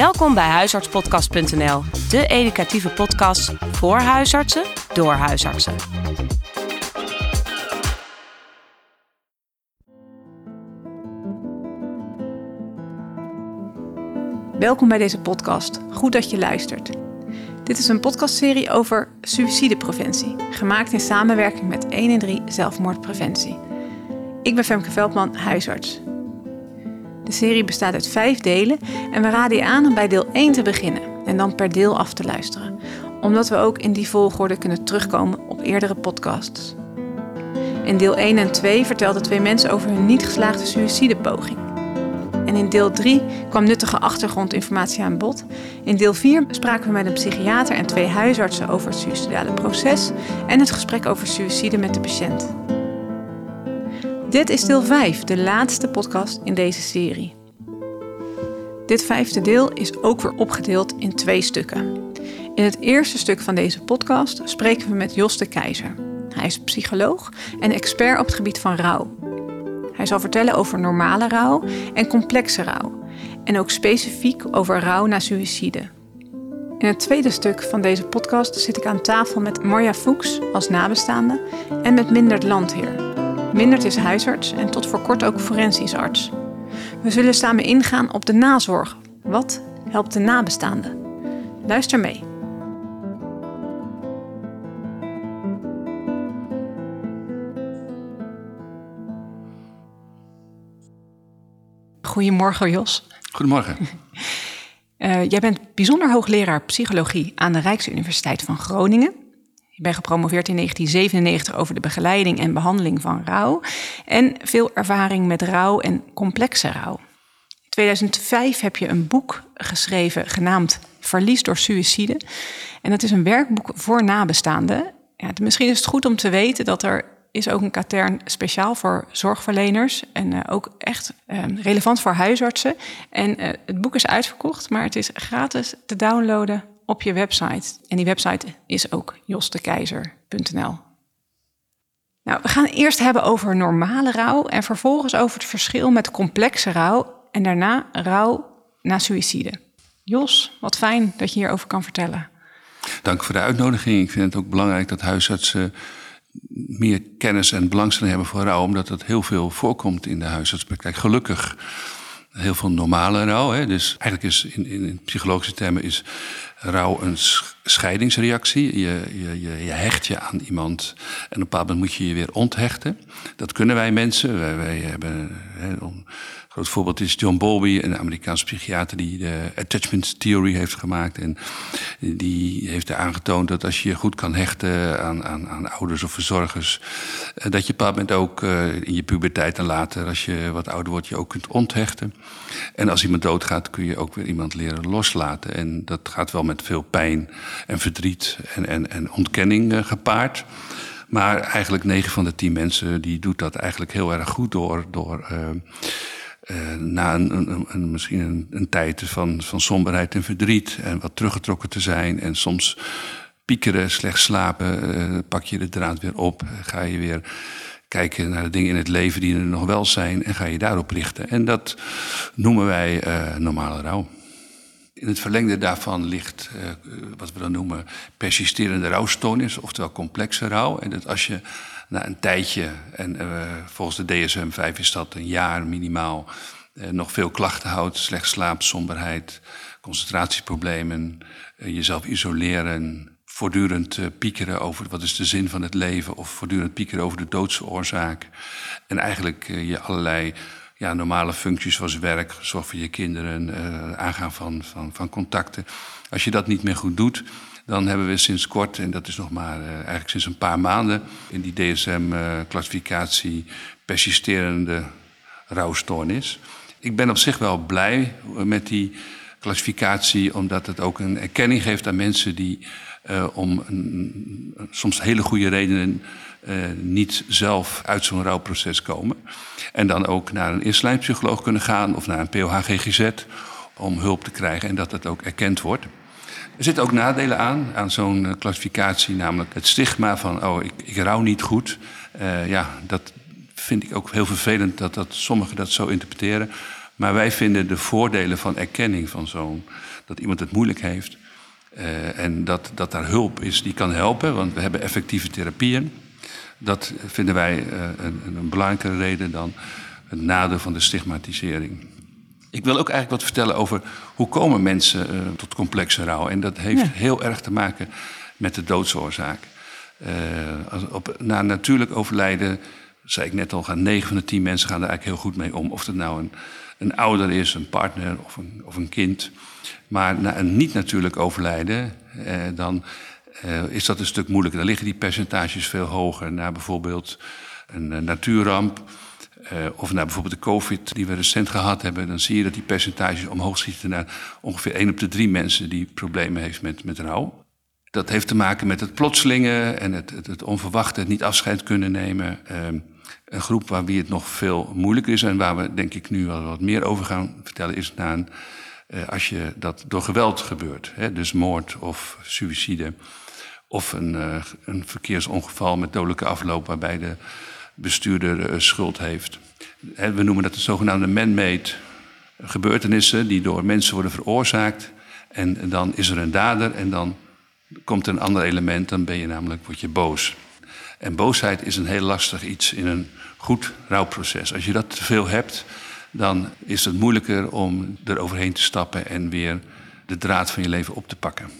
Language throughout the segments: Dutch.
Welkom bij huisartspodcast.nl, de educatieve podcast voor huisartsen door huisartsen. Welkom bij deze podcast. Goed dat je luistert. Dit is een podcastserie over suïcidepreventie, gemaakt in samenwerking met 1 en 3 zelfmoordpreventie. Ik ben Femke Veldman, huisarts. De serie bestaat uit vijf delen en we raden je aan om bij deel 1 te beginnen en dan per deel af te luisteren, omdat we ook in die volgorde kunnen terugkomen op eerdere podcasts. In deel 1 en 2 vertelden twee mensen over hun niet geslaagde suïcidepoging. En in deel 3 kwam nuttige achtergrondinformatie aan bod. In deel 4 spraken we met een psychiater en twee huisartsen over het suïcidale proces en het gesprek over suïcide met de patiënt. Dit is deel 5, de laatste podcast in deze serie. Dit vijfde deel is ook weer opgedeeld in twee stukken. In het eerste stuk van deze podcast spreken we met Jos de Keizer. Hij is psycholoog en expert op het gebied van rouw. Hij zal vertellen over normale rouw en complexe rouw. En ook specifiek over rouw na suïcide. In het tweede stuk van deze podcast zit ik aan tafel met Marja Fuchs als nabestaande en met Mindert Landheer. Mindert is huisarts en tot voor kort ook forensisch arts. We zullen samen ingaan op de nazorg. Wat helpt de nabestaande? Luister mee. Goedemorgen, Jos. Goedemorgen. Uh, jij bent bijzonder hoogleraar psychologie aan de Rijksuniversiteit van Groningen. Je bent gepromoveerd in 1997 over de begeleiding en behandeling van rouw. En veel ervaring met rouw en complexe rouw. In 2005 heb je een boek geschreven genaamd Verlies door suïcide. En dat is een werkboek voor nabestaanden. Ja, misschien is het goed om te weten dat er is ook een katern speciaal voor zorgverleners en uh, ook echt uh, relevant voor huisartsen. En uh, het boek is uitverkocht, maar het is gratis te downloaden op je website. En die website is ook jostekeizer.nl. Nou, we gaan eerst hebben over normale rouw en vervolgens over het verschil met complexe rouw en daarna rouw na suïcide. Jos, wat fijn dat je hierover kan vertellen. Dank voor de uitnodiging. Ik vind het ook belangrijk dat huisartsen meer kennis en belangstelling hebben voor rouw, omdat het heel veel voorkomt in de huisartspraktijk. Gelukkig heel veel normale rouw. Hè. Dus eigenlijk is in, in, psychologische termen is rouw een scheidingsreactie. Je, je, je, hecht je aan iemand en op een bepaald moment moet je je weer onthechten. Dat kunnen wij mensen. Wij, hebben, hè, groot voorbeeld is John Bowlby, een Amerikaanse psychiater die de attachment theory heeft gemaakt. En die heeft aangetoond dat als je goed kan hechten aan, aan, aan ouders of verzorgers, eh, dat je op een moment ook uh, in je puberteit en later, als je wat ouder wordt, je ook kunt onthechten. En als iemand doodgaat, kun je ook weer iemand leren loslaten. En dat gaat wel met veel pijn en verdriet en, en, en ontkenning uh, gepaard. Maar eigenlijk 9 van de 10 mensen die doet dat eigenlijk heel erg goed door, door uh, na een, misschien een, tijd van, van somberheid en verdriet en wat teruggetrokken te zijn en soms piekeren, slecht slapen, pak je de draad weer op, ga je weer kijken naar de dingen in het leven die er nog wel zijn en ga je daarop richten. En dat noemen wij normale rouw. In het verlengde daarvan ligt wat we dan noemen persisterende rouwstoornis, oftewel complexe rouw. En dat als je na een tijdje, en uh, volgens de DSM-5 is dat een jaar minimaal, uh, nog veel klachten houdt, slecht slaap, somberheid, concentratieproblemen, jezelf isoleren, voortdurend piekeren over wat is de zin van het leven, of voortdurend piekeren over de doodsoorzaak. En eigenlijk je allerlei ja, normale functies zoals werk, zorg voor je kinderen, aangaan van, van, van contacten. Als je dat niet meer goed doet, dan hebben we sinds kort, en dat is nog maar uh, eigenlijk sinds een paar maanden, in die DSM-classificatie uh, persisterende rouwstoornis. Ik ben op zich wel blij met die klassificatie, omdat het ook een erkenning geeft aan mensen die om soms hele goede redenen niet zelf uit zo'n rouwproces komen. En dan ook naar een eerstlijnpsycholoog kunnen gaan of naar een POH-GGZ om hulp te krijgen en dat dat ook erkend wordt. Er zitten ook nadelen aan, aan zo'n uh, klassificatie, namelijk het stigma van, oh, ik, ik rouw niet goed. Uh, ja, dat vind ik ook heel vervelend dat, dat sommigen dat zo interpreteren. Maar wij vinden de voordelen van erkenning van zo'n... dat iemand het moeilijk heeft... Uh, en dat, dat daar hulp is die kan helpen, want we hebben effectieve therapieën. Dat vinden wij een, een belangrijke reden dan het nadeel van de stigmatisering. Ik wil ook eigenlijk wat vertellen over hoe komen mensen uh, tot complexe rouw. En dat heeft ja. heel erg te maken met de doodsoorzaak. Uh, op, na natuurlijk overlijden, zei ik net al, gaan 9 van de 10 mensen gaan er eigenlijk heel goed mee om. Of het nou een, een ouder is, een partner of een, of een kind. Maar na een niet-natuurlijk overlijden, eh, dan is dat een stuk moeilijker. Dan liggen die percentages veel hoger. Na bijvoorbeeld een, een natuurramp uh, of naar bijvoorbeeld de COVID die we recent gehad hebben, dan zie je dat die percentages omhoog schieten naar ongeveer 1 op de 3 mensen die problemen heeft met, met rouw. Dat heeft te maken met het plotselinge en het, het, onverwachte, het niet afscheid kunnen nemen. Uh, een groep waar wie het nog veel moeilijker is en waar we denk ik nu wel wat meer over gaan vertellen, is na een, uh, als je dat door geweld gebeurt. Hè, dus moord of suïcide. Of een, uh, een verkeersongeval met dodelijke afloop waarbij de bestuurder uh, schuld heeft. We noemen dat de zogenaamde man-made gebeurtenissen die door mensen worden veroorzaakt. En dan is er een dader en dan komt een ander element, dan ben je namelijk, word je boos. En boosheid is een heel lastig iets in een goed rouwproces. Als je dat te veel hebt, dan is het moeilijker om er overheen te stappen en weer de draad van je leven op te pakken.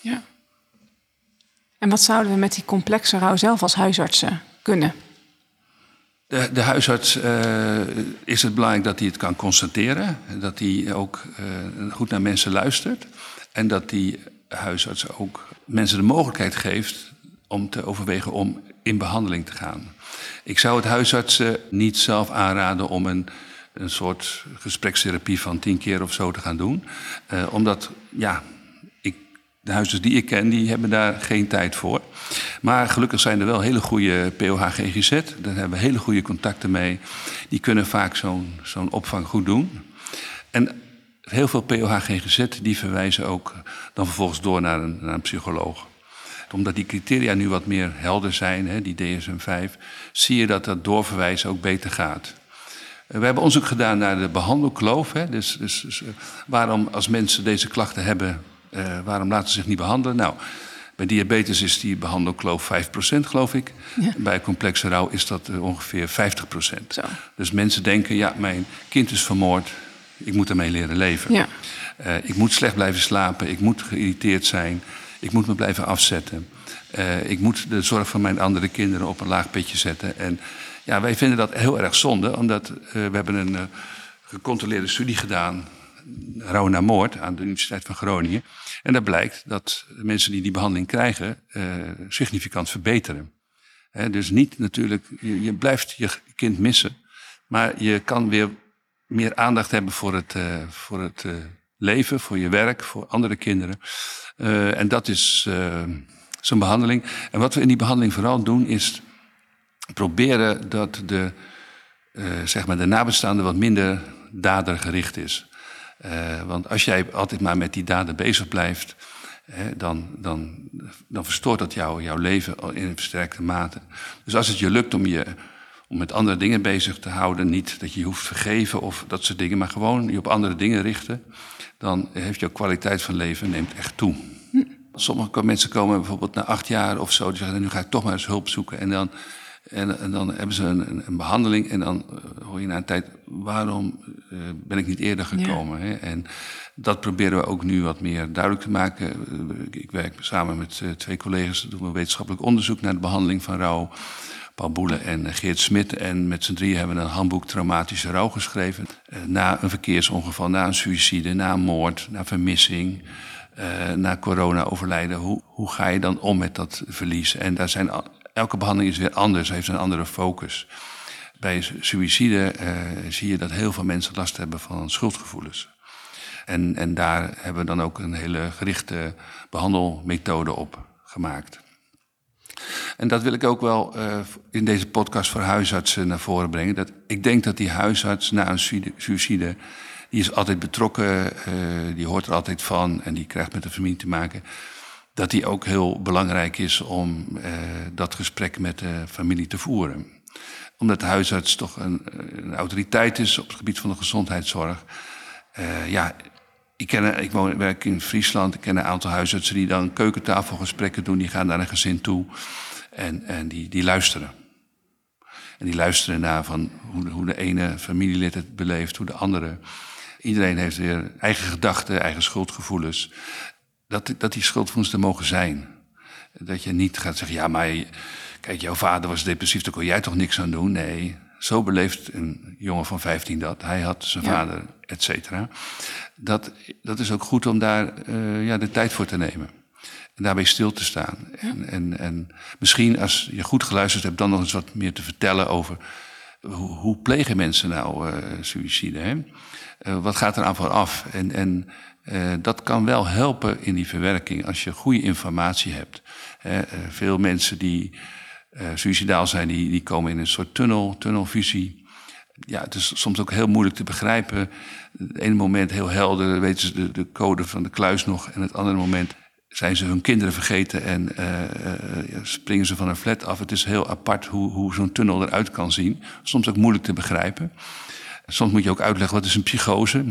Ja. En wat zouden we met die complexe rouw zelf als huisartsen kunnen? De, de huisarts uh, is het belangrijk dat hij het kan constateren. Dat hij ook uh, goed naar mensen luistert. En dat die huisarts ook mensen de mogelijkheid geeft om te overwegen om in behandeling te gaan. Ik zou het huisartsen niet zelf aanraden om een, een soort gesprekstherapie van tien keer of zo te gaan doen. Uh, omdat, ja, de huisartsen die ik ken, die hebben daar geen tijd voor. Maar gelukkig zijn er wel hele goede POH-GGZ. Daar hebben we hele goede contacten mee. Die kunnen vaak zo'n zo'n opvang goed doen. En heel veel POH-GGZ die verwijzen ook dan vervolgens door naar een, naar een psycholoog. Omdat die criteria nu wat meer helder zijn, hè, die DSM-5, zie je dat dat doorverwijzen ook beter gaat. We hebben onderzoek gedaan naar de behandelkloof. Hè. Dus, dus, dus waarom als mensen deze klachten hebben, uh, waarom laten ze zich niet behandelen? Nou, bij diabetes is die behandelkloof 5% geloof ik. Ja. Bij complexe rouw is dat uh, ongeveer 50%. Zo. Dus mensen denken, ja, mijn kind is vermoord. Ik moet ermee leren leven. Ja. Uh, ik moet slecht blijven slapen. Ik moet geïrriteerd zijn. Ik moet me blijven afzetten. ik moet de zorg van mijn andere kinderen op een laag pitje zetten. En ja, wij vinden dat heel erg zonde. Omdat we hebben een gecontroleerde studie gedaan rouw na moord aan de Universiteit van Groningen. En daar blijkt dat de mensen die die behandeling krijgen uh, significant verbeteren. Dus niet natuurlijk, je, je, blijft je kind missen, maar je kan weer meer aandacht hebben voor het, uh, voor het uh, leven, voor je werk, voor andere kinderen. en dat is zo'n behandeling. En wat we in die behandeling vooral doen is proberen dat de, zeg maar de nabestaande wat minder dadergericht is. Uh, want als jij altijd maar met die daden bezig blijft, hè, dan, dan, dan verstoort dat jou, jouw leven in een versterkte mate. Dus als het je lukt om je om met andere dingen bezig te houden, niet dat je je hoeft vergeven of dat soort dingen, maar gewoon je op andere dingen richten, dan heeft jouw kwaliteit van leven neemt echt toe. Sommige mensen komen bijvoorbeeld na acht jaar of zo, die zeggen, nu ga ik toch maar eens hulp zoeken. En dan en, en, dan hebben ze een, een, behandeling en dan uh, hoor je na een tijd, waarom uh, ben ik niet eerder gekomen? Ja. Hè? En dat proberen we ook nu wat meer duidelijk te maken. Uh, ik werk samen met twee collega's, doen we wetenschappelijk onderzoek naar de behandeling van rouw. Paul Boelen en Geert Smit. En met z'n drieën hebben we een handboek traumatische rouw geschreven. na een verkeersongeval, na een suïcide, na een moord, na vermissing. na corona-overlijden, hoe, hoe ga je dan om met dat verlies? En daar zijn elke behandeling is weer anders, heeft een andere focus. Bij suïcide uh, zie je dat heel veel mensen last hebben van schuldgevoelens. En, en daar hebben we dan ook een hele gerichte behandelmethode op gemaakt. En dat wil ik ook wel uh, in deze podcast voor huisartsen naar voren brengen. Dat ik denk dat die huisarts na een suïcide, die is altijd betrokken, uh, die hoort er altijd van en die krijgt met de familie te maken dat die ook heel belangrijk is om uh, dat gesprek met de familie te voeren. omdat de huisarts toch een, een autoriteit is op het gebied van de gezondheidszorg. Uh, ja, ik, ken, ik woon, werk in Friesland. Ik ken een aantal huisartsen die dan keukentafelgesprekken doen. Die gaan naar een gezin toe en, en die, die luisteren. En die luisteren naar van hoe, hoe de ene familielid het beleeft, hoe de andere. Iedereen heeft weer eigen gedachten, eigen schuldgevoelens. Dat, dat die schuldgevoelens er mogen zijn. Dat je niet gaat zeggen, ja, maar kijk, jouw vader was depressief, daar kon jij toch niks aan doen? Nee, zo beleeft een jongen van 15 dat. Hij had zijn vader, et cetera. Dat, dat is ook goed om daar uh, ja, de tijd voor te nemen. En daarbij stil te staan. En, en, en, misschien als je goed geluisterd hebt, dan nog eens wat meer te vertellen over hoe, hoe plegen mensen nou uh, suïcide. Hè? Uh, wat gaat er aan vooraf? En, en dat kan wel helpen in die verwerking als je goede informatie hebt. veel mensen die suicidaal zijn, die, die komen in een soort tunnel, tunnelvisie. Ja, het is soms ook heel moeilijk te begrijpen. Het ene moment heel helder, weten ze de, de code van de kluis nog. En het andere moment zijn ze hun kinderen vergeten en springen ze van een flat af. Het is heel apart hoe, hoe zo'n tunnel eruit kan zien. Soms ook moeilijk te begrijpen. Soms moet je ook uitleggen wat is een psychose.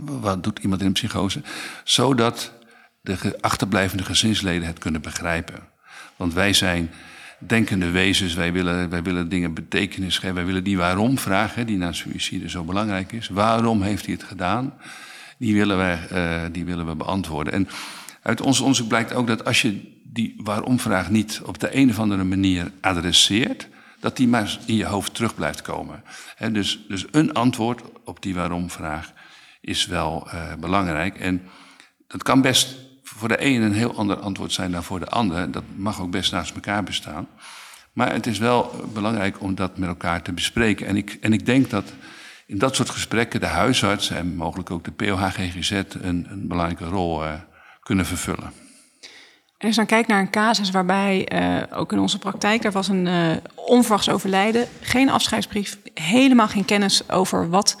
Wat doet iemand in een psychose? Zodat de achterblijvende gezinsleden het kunnen begrijpen. Want wij zijn denkende wezens. Wij willen, wij willen dingen betekenis geven. Wij willen die waarom vragen, die naar suïcide zo belangrijk is. Waarom heeft hij het gedaan? Die willen, wij, uh, die willen we beantwoorden. En uit ons onderzoek blijkt ook dat als je die waarom-vraag niet op de een of andere manier adresseert, dat die maar in je hoofd terug blijft komen. Dus, dus een antwoord op die waarom-vraag is wel uh, belangrijk. En dat kan best voor de een een heel ander antwoord zijn dan voor de ander. Dat mag ook best naast elkaar bestaan. Maar het is wel belangrijk om dat met elkaar te bespreken. En ik, en ik denk dat in dat soort gesprekken de huisarts en mogelijk ook de POH-GGZ een, een belangrijke rol uh, kunnen vervullen. En als je dan kijkt naar een casus waarbij uh, ook in onze praktijk er was een uh, onverwachts overlijden, geen afscheidsbrief, helemaal geen kennis over wat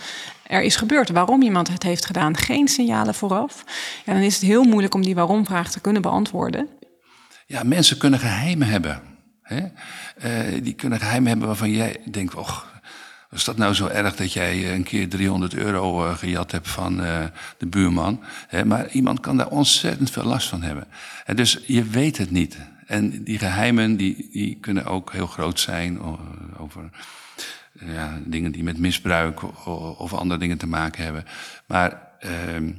er is gebeurd, waarom iemand het heeft gedaan, geen signalen vooraf. Ja, dan is het heel moeilijk om die waarom-vraag te kunnen beantwoorden. Ja, mensen kunnen geheimen hebben. Hè? Uh, die kunnen geheimen hebben waarvan jij denkt, och, was dat nou zo erg dat jij een keer 300 euro uh, gejat hebt van uh, de buurman? Maar iemand kan daar ontzettend veel last van hebben. En dus je weet het niet. En die geheimen die, die kunnen ook heel groot zijn over ja, dingen die met misbruik of andere dingen te maken hebben. Maar uh,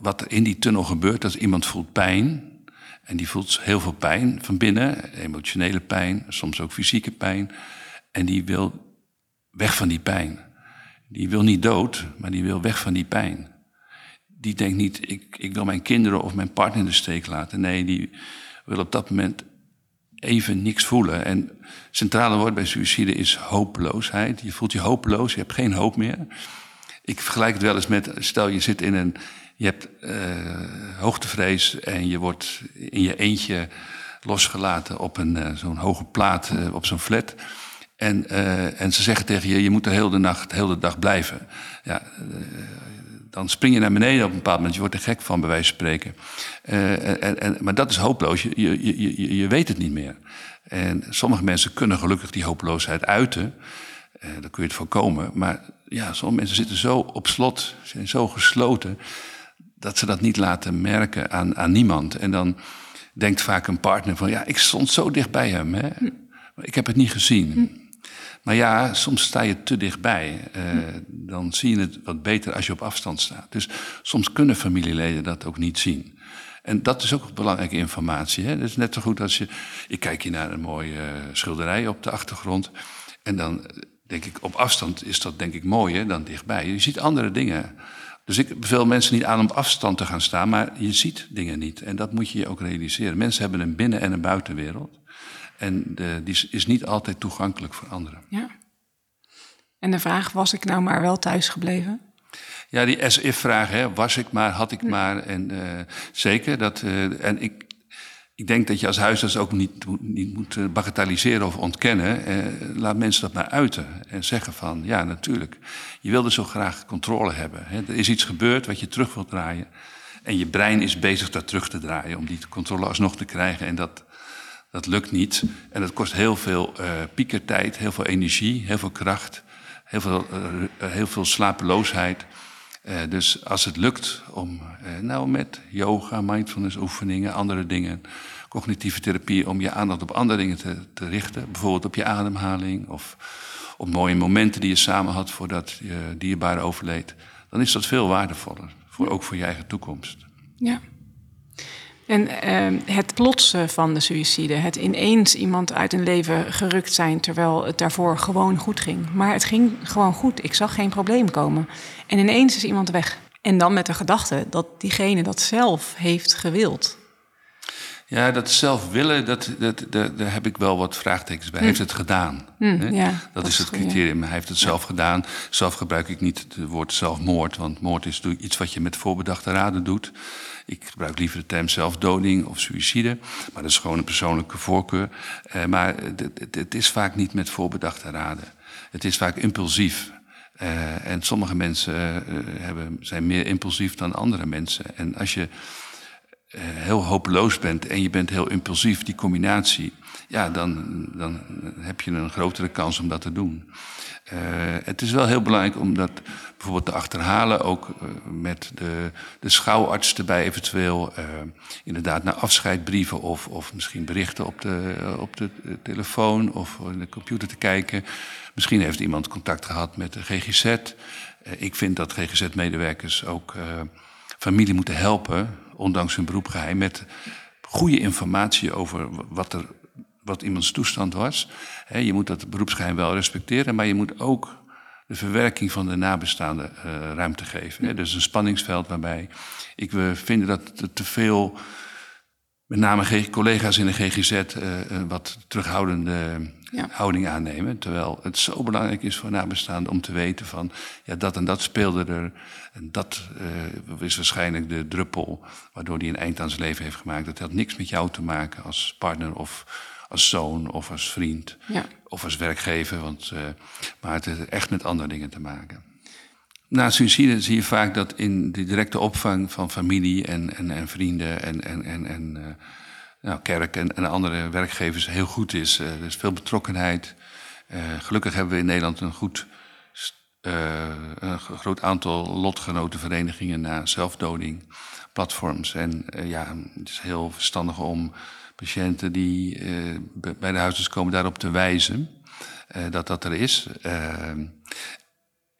wat er in die tunnel gebeurt, dat iemand voelt pijn. En die voelt heel veel pijn van binnen, emotionele pijn, soms ook fysieke pijn. En die wil weg van die pijn. Die wil niet dood, maar die wil weg van die pijn. Die denkt niet, ik, ik wil mijn kinderen of mijn partner in de steek laten. Nee, die wil op dat moment even niks voelen. En centrale woord bij suïcide is hopeloosheid. Je voelt je hopeloos, je hebt geen hoop meer. Ik vergelijk het wel eens met, stel je zit in een, je hebt uh, hoogtevrees en je wordt in je eentje losgelaten op een uh, zo'n hoge plaat uh, op zo'n flat. En, en ze zeggen tegen je, je moet de hele nacht, de hele dag blijven. Ja, dan spring je naar beneden op een bepaald moment. Je wordt er gek van, bij wijze van spreken. Uh, en, en, maar dat is hopeloos. Je, je, je, je weet het niet meer. En sommige mensen kunnen gelukkig die hopeloosheid uiten. Dan kun je het voorkomen. Maar ja, sommige mensen zitten zo op slot, zijn zo gesloten, dat ze dat niet laten merken aan, aan niemand. En dan denkt vaak een partner van, ja, ik stond zo dicht bij hem. Hè? Maar ik heb het niet gezien. Hm. Maar ja, soms sta je te dichtbij. Uh, dan zie je het wat beter als je op afstand staat. Dus soms kunnen familieleden dat ook niet zien. En dat is ook belangrijke informatie. Hè? Dat is net zo goed als je. Ik kijk hier naar een mooie uh, schilderij op de achtergrond. En dan denk ik, op afstand is dat denk ik mooier dan dichtbij. Je ziet andere dingen. Dus ik beveel mensen niet aan om op afstand te gaan staan, maar je ziet dingen niet. En dat moet je je ook realiseren. Mensen hebben een binnen- en een buitenwereld. En de, die is niet altijd toegankelijk voor anderen. Ja. En de vraag, was ik nou maar wel thuis gebleven? Ja, die as-if-vraag, was ik maar, had ik maar. En uh, zeker, dat, uh, en ik, ik denk dat je als huisarts ook niet, niet moet bagatelliseren of ontkennen. Laat mensen dat maar uiten en zeggen van, ja, natuurlijk. Je wilde zo graag controle hebben. Hè. Er is iets gebeurd wat je terug wilt draaien. En je brein is bezig dat terug te draaien om die controle alsnog te krijgen. En dat, Dat lukt niet. En dat kost heel veel uh, piekertijd, heel veel energie, heel veel kracht, heel veel, uh, heel veel slapeloosheid. Uh, dus als het lukt om nou met yoga, mindfulness oefeningen, andere dingen, cognitieve therapie, om je aandacht op andere dingen te, te richten, bijvoorbeeld op je ademhaling of op mooie momenten die je samen had voordat je dierbare overleed, dan is dat veel waardevoller, voor, ook voor je eigen toekomst. Ja. En uh, het plotsen van de suïcide, het ineens iemand uit een leven gerukt zijn terwijl het daarvoor gewoon goed ging. Maar het ging gewoon goed. Ik zag geen probleem komen. En ineens is iemand weg. En dan met de gedachte dat diegene dat zelf heeft gewild. Ja, dat zelf willen, dat, dat, dat, daar heb ik wel wat vraagtekens bij. Hij hm. heeft het gedaan. Hm, ja, dat, is het criterium. Hij heeft het zelf gedaan. Zelf gebruik ik niet het woord zelfmoord, want moord is iets wat je met voorbedachte raden doet. Ik gebruik liever de term zelfdoding of suïcide, maar dat is gewoon een persoonlijke voorkeur. Uh, maar het, is vaak niet met voorbedachte raden. Het is vaak impulsief. Uh, en sommige mensen uh, hebben, zijn meer impulsief dan andere mensen. En als je heel hopeloos bent en je bent heel impulsief, die combinatie, ja, dan, dan heb je een grotere kans om dat te doen. Uh, het is wel heel belangrijk om dat bijvoorbeeld te achterhalen, ook uh, met de, de schouwarts erbij eventueel, inderdaad naar afscheidbrieven of, of misschien berichten op de, op de telefoon of in de computer te kijken. Misschien heeft iemand contact gehad met de GGZ. ik vind dat GGZ-medewerkers ook familie moeten helpen ondanks hun beroepgeheim, met goede informatie over wat, er, wat iemands toestand was. je moet dat beroepsgeheim wel respecteren, maar je moet ook de verwerking van de nabestaanden uh, ruimte geven. He, dus een spanningsveld waarbij ik we vinden dat te veel met name collega's in de GGZ uh, eh, eh, wat terughoudende ja. houding aannemen. Terwijl het zo belangrijk is voor nabestaanden om te weten van ja, dat en dat speelde er. En dat uh, is waarschijnlijk de druppel waardoor hij een eind aan zijn leven heeft gemaakt. Dat had niks met jou te maken als partner of als zoon of als vriend ja. of als werkgever. Want, uh, maar het heeft echt met andere dingen te maken. Na suicide zie je vaak dat in de directe opvang van familie en, en, en vrienden en, en, en, en uh, nou, kerk en, andere werkgevers heel goed is. Uh, er is veel betrokkenheid. Uh, gelukkig hebben we in Nederland een goed een groot aantal lotgenotenverenigingen na zelfdoding, platforms. En ja, het is heel verstandig om patiënten die bij de huisarts komen daarop te wijzen dat dat er is.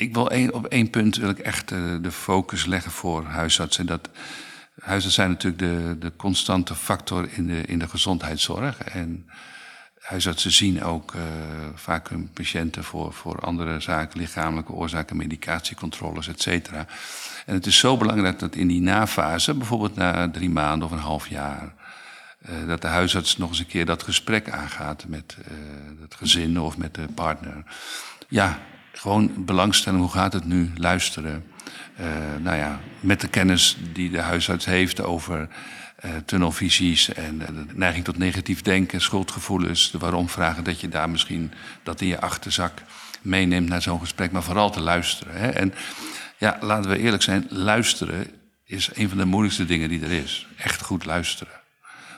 Ik wil op één punt wil ik echt uh, de focus leggen voor huisartsen. Dat, huisartsen zijn natuurlijk de, de constante factor in de, in de gezondheidszorg. En huisartsen zien ook uh, vaak hun patiënten voor, voor andere zaken, lichamelijke oorzaken, medicatiecontroles, et cetera. En het is zo belangrijk dat in die nafase, bijvoorbeeld na drie maanden of een half jaar, uh, dat de huisarts nog eens een keer dat gesprek aangaat met het gezin of met de partner. Ja, gewoon belangstelling, hoe gaat het nu, luisteren. Uh, nou ja, met de kennis die de huisarts heeft over uh, tunnelvisies en de neiging tot negatief denken, schuldgevoelens, de waarom-vragen, dat je daar misschien dat in je achterzak meeneemt naar zo'n gesprek, maar vooral te luisteren. Hè? En ja, laten we eerlijk zijn, luisteren is een van de moeilijkste dingen die er is. Echt goed luisteren.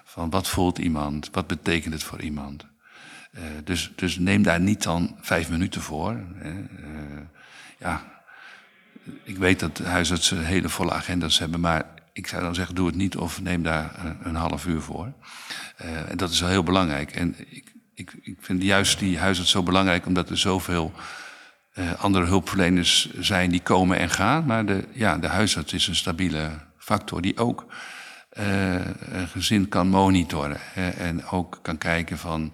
Van wat voelt iemand, wat betekent het voor iemand? Uh, dus, dus neem daar niet dan vijf minuten voor. Hè. Uh, ja, ik weet dat huisartsen hele volle agenda's hebben, maar ik zou dan zeggen, doe het niet of neem daar een, een half uur voor. En dat is wel heel belangrijk. En ik, ik, ik vind juist die huisarts zo belangrijk, omdat er zoveel andere hulpverleners zijn die komen en gaan. Maar de, ja, de huisarts is een stabiele factor die ook een gezin kan monitoren. Hè, en ook kan kijken van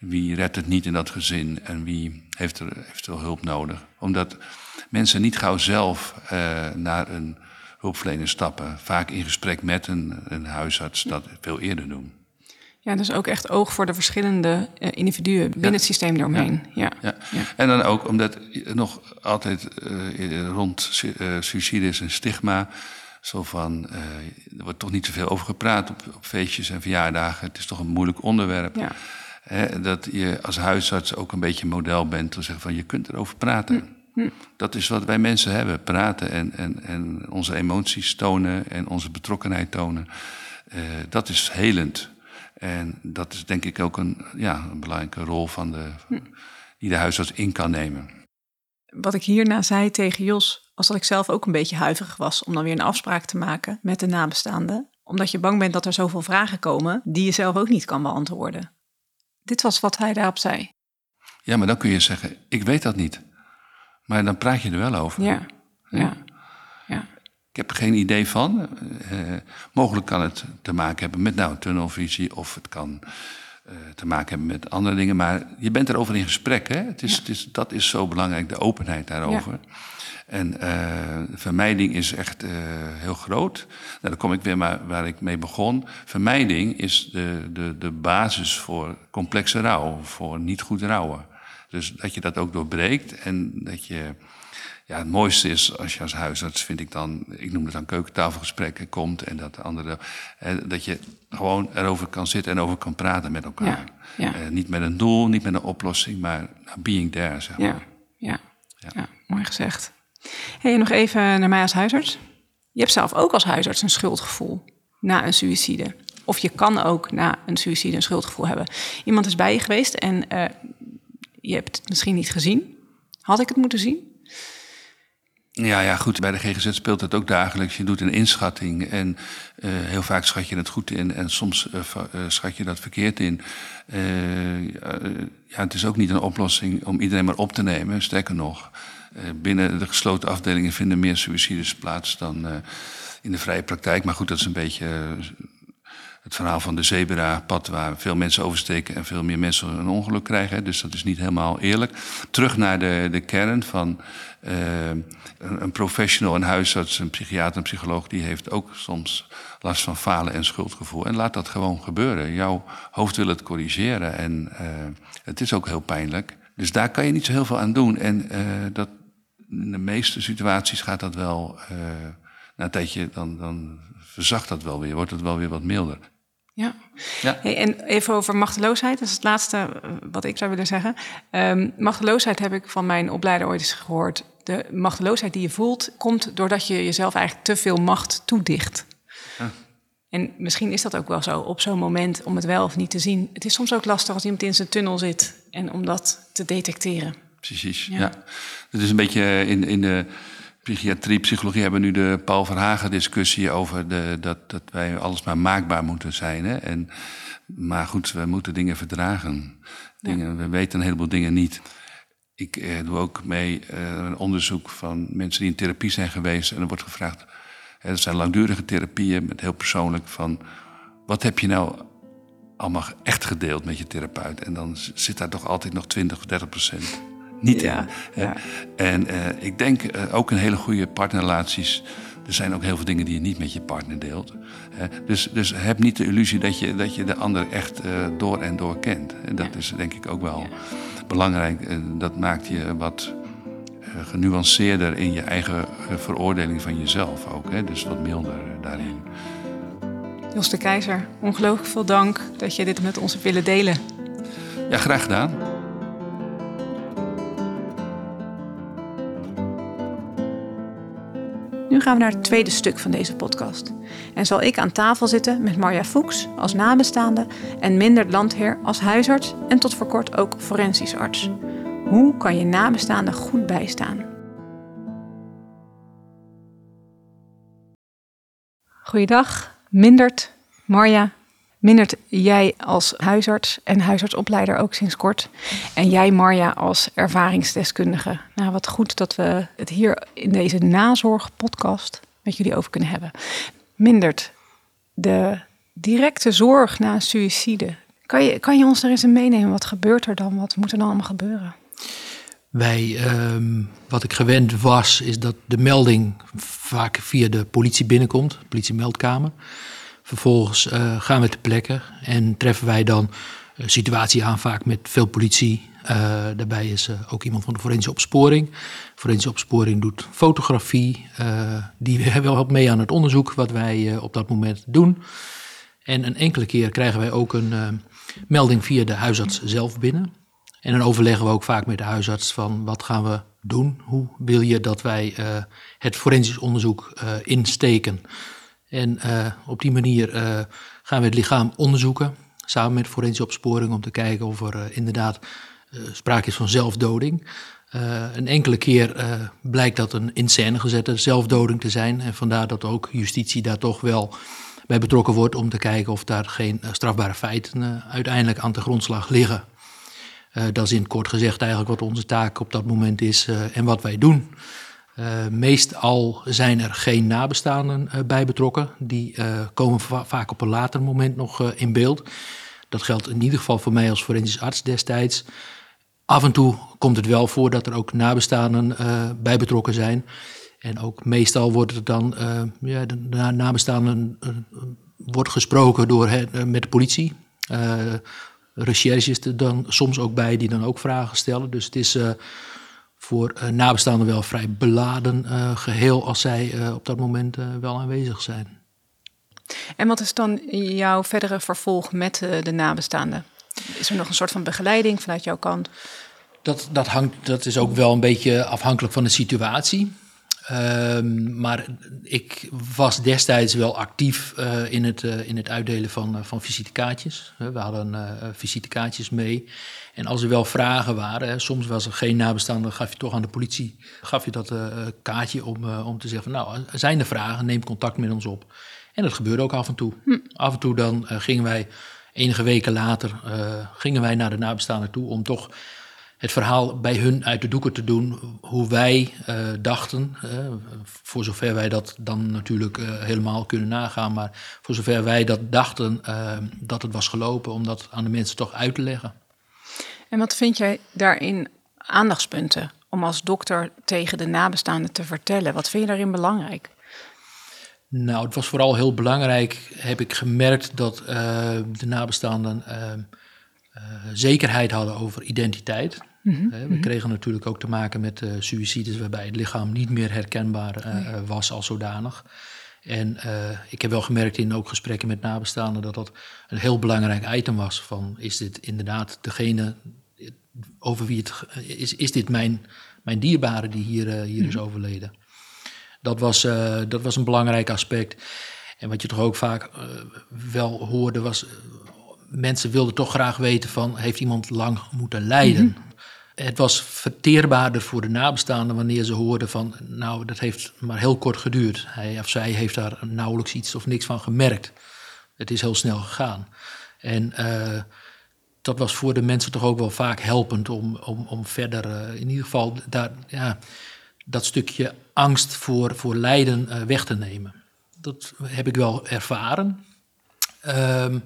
wie redt het niet in dat gezin en wie heeft er eventueel hulp nodig. Omdat mensen niet gauw zelf uh, naar een hulpverlener stappen. Vaak in gesprek met een, een huisarts dat veel eerder doen. Ja, dus ook echt oog voor de verschillende uh, individuen binnen het systeem eromheen. Ja. Ja. ja. En dan ook omdat nog altijd uh, rond suicide is een stigma. Zo van, er wordt toch niet zoveel over gepraat op, op feestjes en verjaardagen. Het is toch een moeilijk onderwerp. Ja dat je als huisarts ook een beetje model bent. Te zeggen van je kunt erover praten. Hm. Hm. Dat is wat wij mensen hebben. Praten en, en, en onze emoties tonen en onze betrokkenheid tonen. Uh, dat is helend. En dat is denk ik ook een, ja, een belangrijke rol van de, die de huisarts in kan nemen. Wat ik hierna zei tegen Jos, was dat ik zelf ook een beetje huiverig was om dan weer een afspraak te maken met de nabestaanden. Omdat je bang bent dat er zoveel vragen komen die je zelf ook niet kan beantwoorden. Dit was wat hij daarop zei. Ja, maar dan kun je zeggen, ik weet dat niet. Maar dan praat je er wel over. Ja, ja, ja. Ik heb er geen idee van. Uh, mogelijk kan het te maken hebben met nou, tunnelvisie of het kan uh, te maken hebben met andere dingen. Maar je bent erover in gesprek. Hè? Het is, Ja. het is, dat is zo belangrijk, de openheid daarover. En uh, vermijding is echt uh, heel groot. Nou, dan kom ik weer maar waar ik mee begon. Vermijding is de, de, de basis voor complexe rouw, voor niet goed rouwen. Dus dat je dat ook doorbreekt en dat je ja, het mooiste is als je als huisarts, vind ik dan, ik noem het dan keukentafelgesprekken, komt en dat de andere, eh, dat je gewoon erover kan zitten en over kan praten met elkaar. Ja, ja. Eh, niet met een doel, niet met een oplossing, maar being there, zeg maar. Ja, ja, ja. mooi gezegd. Hey, nog even naar mij als huisarts. Je hebt zelf ook als huisarts een schuldgevoel na een suïcide. Of je kan ook na een suïcide een schuldgevoel hebben. Iemand is bij je geweest en uh, je hebt het misschien niet gezien. Had ik het moeten zien? Ja, ja, goed. Bij de GGZ speelt het ook dagelijks. Je doet een inschatting en uh, heel vaak schat je het goed in en soms uh, schat je dat verkeerd in. ja, het is ook niet een oplossing om iedereen maar op te nemen. Sterker nog, binnen de gesloten afdelingen vinden meer suicides plaats dan in de vrije praktijk. Maar goed, dat is een beetje het verhaal van de zebra-pad waar veel mensen oversteken en veel meer mensen een ongeluk krijgen. Dus dat is niet helemaal eerlijk. Terug naar de, de kern van een, professional, een huisarts, een psychiater, een psycholoog, die heeft ook soms last van falen en schuldgevoel. En laat dat gewoon gebeuren. Jouw hoofd wil het corrigeren en het is ook heel pijnlijk. Dus daar kan je niet zo heel veel aan doen. En dat, in de meeste situaties gaat dat wel. na een tijdje dan, dan verzacht dat wel weer, wordt het wel weer wat milder. Ja. ja. Hey, en even over machteloosheid, dat is het laatste wat ik zou willen zeggen. Um, machteloosheid heb ik van mijn opleider ooit eens gehoord. De machteloosheid die je voelt, komt doordat je jezelf eigenlijk te veel macht toedicht. Ja. En misschien is dat ook wel zo op zo'n moment om het wel of niet te zien. Het is soms ook lastig als iemand in zijn tunnel zit en om dat te detecteren. Precies, ja. ja. Het is een beetje in, in de psychiatrie, psychologie hebben nu de Paul Verhagen discussie over de, dat, dat wij alles maar maakbaar moeten zijn. Hè? En, maar goed, we moeten dingen verdragen. Dingen, ja. We weten een heleboel dingen niet. Ik eh, doe ook mee eh, een onderzoek van mensen die in therapie zijn geweest. En er wordt gevraagd, hè, dat zijn langdurige therapieën, met heel persoonlijk van... wat heb je nou allemaal echt gedeeld met je therapeut? En dan zit daar toch altijd nog 20 of 30 procent niet ja, in. Ja. En uh, ik denk uh, ook in hele goede partnerrelaties. Er zijn ook heel veel dingen die je niet met je partner deelt. Uh, dus, dus heb niet de illusie dat je, dat je de ander echt door en door kent. En dat ja. is denk ik ook wel belangrijk. dat maakt je wat genuanceerder in je eigen veroordeling van jezelf ook. Hè? Dus wat milder daarin. Jos de Keizer, ongelooflijk veel dank dat je dit met ons hebt willen delen. Ja, graag gedaan. Gaan we naar het tweede stuk van deze podcast. En zal ik aan tafel zitten met Marja Fuchs als nabestaande en Mindert Landheer als huisarts en tot voor kort ook forensisch arts. Hoe kan je nabestaanden goed bijstaan? Goeiedag, Mindert, Marja. Mindert, jij als huisarts en huisartsopleider ook sinds kort. En jij, Marja, als ervaringsdeskundige. Nou, wat goed dat we het hier in deze nazorgpodcast met jullie over kunnen hebben. Mindert, de directe zorg na suïcide. Kan je, kan je ons daar eens in meenemen? Wat gebeurt er dan? Wat moet er dan allemaal gebeuren? Wij, um, wat ik gewend was, is dat de melding vaak via de politie binnenkomt, politiemeldkamer. Vervolgens uh, gaan we ter plekke en treffen wij dan een situatie aan, vaak met veel politie. Uh, daarbij is ook iemand van de forensische opsporing. Forensische opsporing doet fotografie. die helpt mee aan het onderzoek wat wij op dat moment doen. En een enkele keer krijgen wij ook een melding via de huisarts zelf binnen. En dan overleggen we ook vaak met de huisarts van wat gaan we doen? Hoe wil je dat wij het forensisch onderzoek insteken? En uh, op die manier uh, gaan we het lichaam onderzoeken. samen met forensische opsporing om te kijken of er inderdaad sprake is van zelfdoding. een enkele keer blijkt dat een in scène gezette zelfdoding te zijn. En vandaar dat ook justitie daar toch wel bij betrokken wordt om te kijken of daar geen strafbare feiten uiteindelijk aan de grondslag liggen. dat is in kort gezegd eigenlijk wat onze taak op dat moment is en wat wij doen. Uh, meestal zijn er geen nabestaanden uh, bij betrokken. Die uh, komen va vaak op een later moment nog in beeld. Dat geldt in ieder geval voor mij als forensisch arts destijds. Af en toe komt het wel voor dat er ook nabestaanden bij betrokken zijn. En ook meestal wordt het dan, ja, de nabestaanden wordt gesproken door, met de politie. recherche is er dan soms ook bij die dan ook vragen stellen. Dus het is voor uh, nabestaanden wel vrij beladen uh, geheel als zij uh, op dat moment wel aanwezig zijn. En wat is dan jouw verdere vervolg met de nabestaanden? Is er nog een soort van begeleiding vanuit jouw kant? Dat, dat, hangt, dat is ook wel een beetje afhankelijk van de situatie. Um, maar ik was destijds wel actief uh, in, het, uh, in het uitdelen van, uh, van visitekaartjes. We hadden visitekaartjes mee. En als er wel vragen waren, hè, soms was er geen nabestaande, gaf je toch aan de politie gaf je dat kaartje om, om te zeggen: van, Nou, zijn er vragen, neem contact met ons op. En dat gebeurde ook af en toe. Hm. Af en toe dan gingen wij, enige weken later, gingen wij naar de nabestaanden toe om toch het verhaal bij hun uit de doeken te doen hoe wij uh, dachten. Uh, voor zover wij dat dan natuurlijk uh, helemaal kunnen nagaan, maar voor zover wij dat dachten dat het was gelopen, om dat aan de mensen toch uit te leggen. En wat vind jij daarin aandachtspunten om als dokter tegen de nabestaanden te vertellen? Wat vind je daarin belangrijk? Nou, het was vooral heel belangrijk, heb ik gemerkt, dat de nabestaanden zekerheid hadden over identiteit. Mhm, we mhm. kregen natuurlijk ook te maken met uh, suïcides waarbij het lichaam niet meer herkenbaar uh, was als zodanig. En ik heb wel gemerkt in ook gesprekken met nabestaanden dat dat een heel belangrijk item was. Van is dit inderdaad degene over wie het is, is dit mijn, mijn dierbare die hier, hier is mhm. overleden? Dat was, dat was een belangrijk aspect. En wat je toch ook vaak wel hoorde was mensen wilden toch graag weten van heeft iemand lang moeten lijden? Het was verteerbaarder voor de nabestaanden wanneer ze hoorden van, nou, dat heeft maar heel kort geduurd. Hij of zij heeft daar nauwelijks iets of niks van gemerkt. Het is heel snel gegaan. En uh, dat was voor de mensen toch ook wel vaak helpend om, om, om verder, uh, in ieder geval, daar, ja, dat stukje angst voor, voor lijden uh, weg te nemen. Dat heb ik wel ervaren. Um,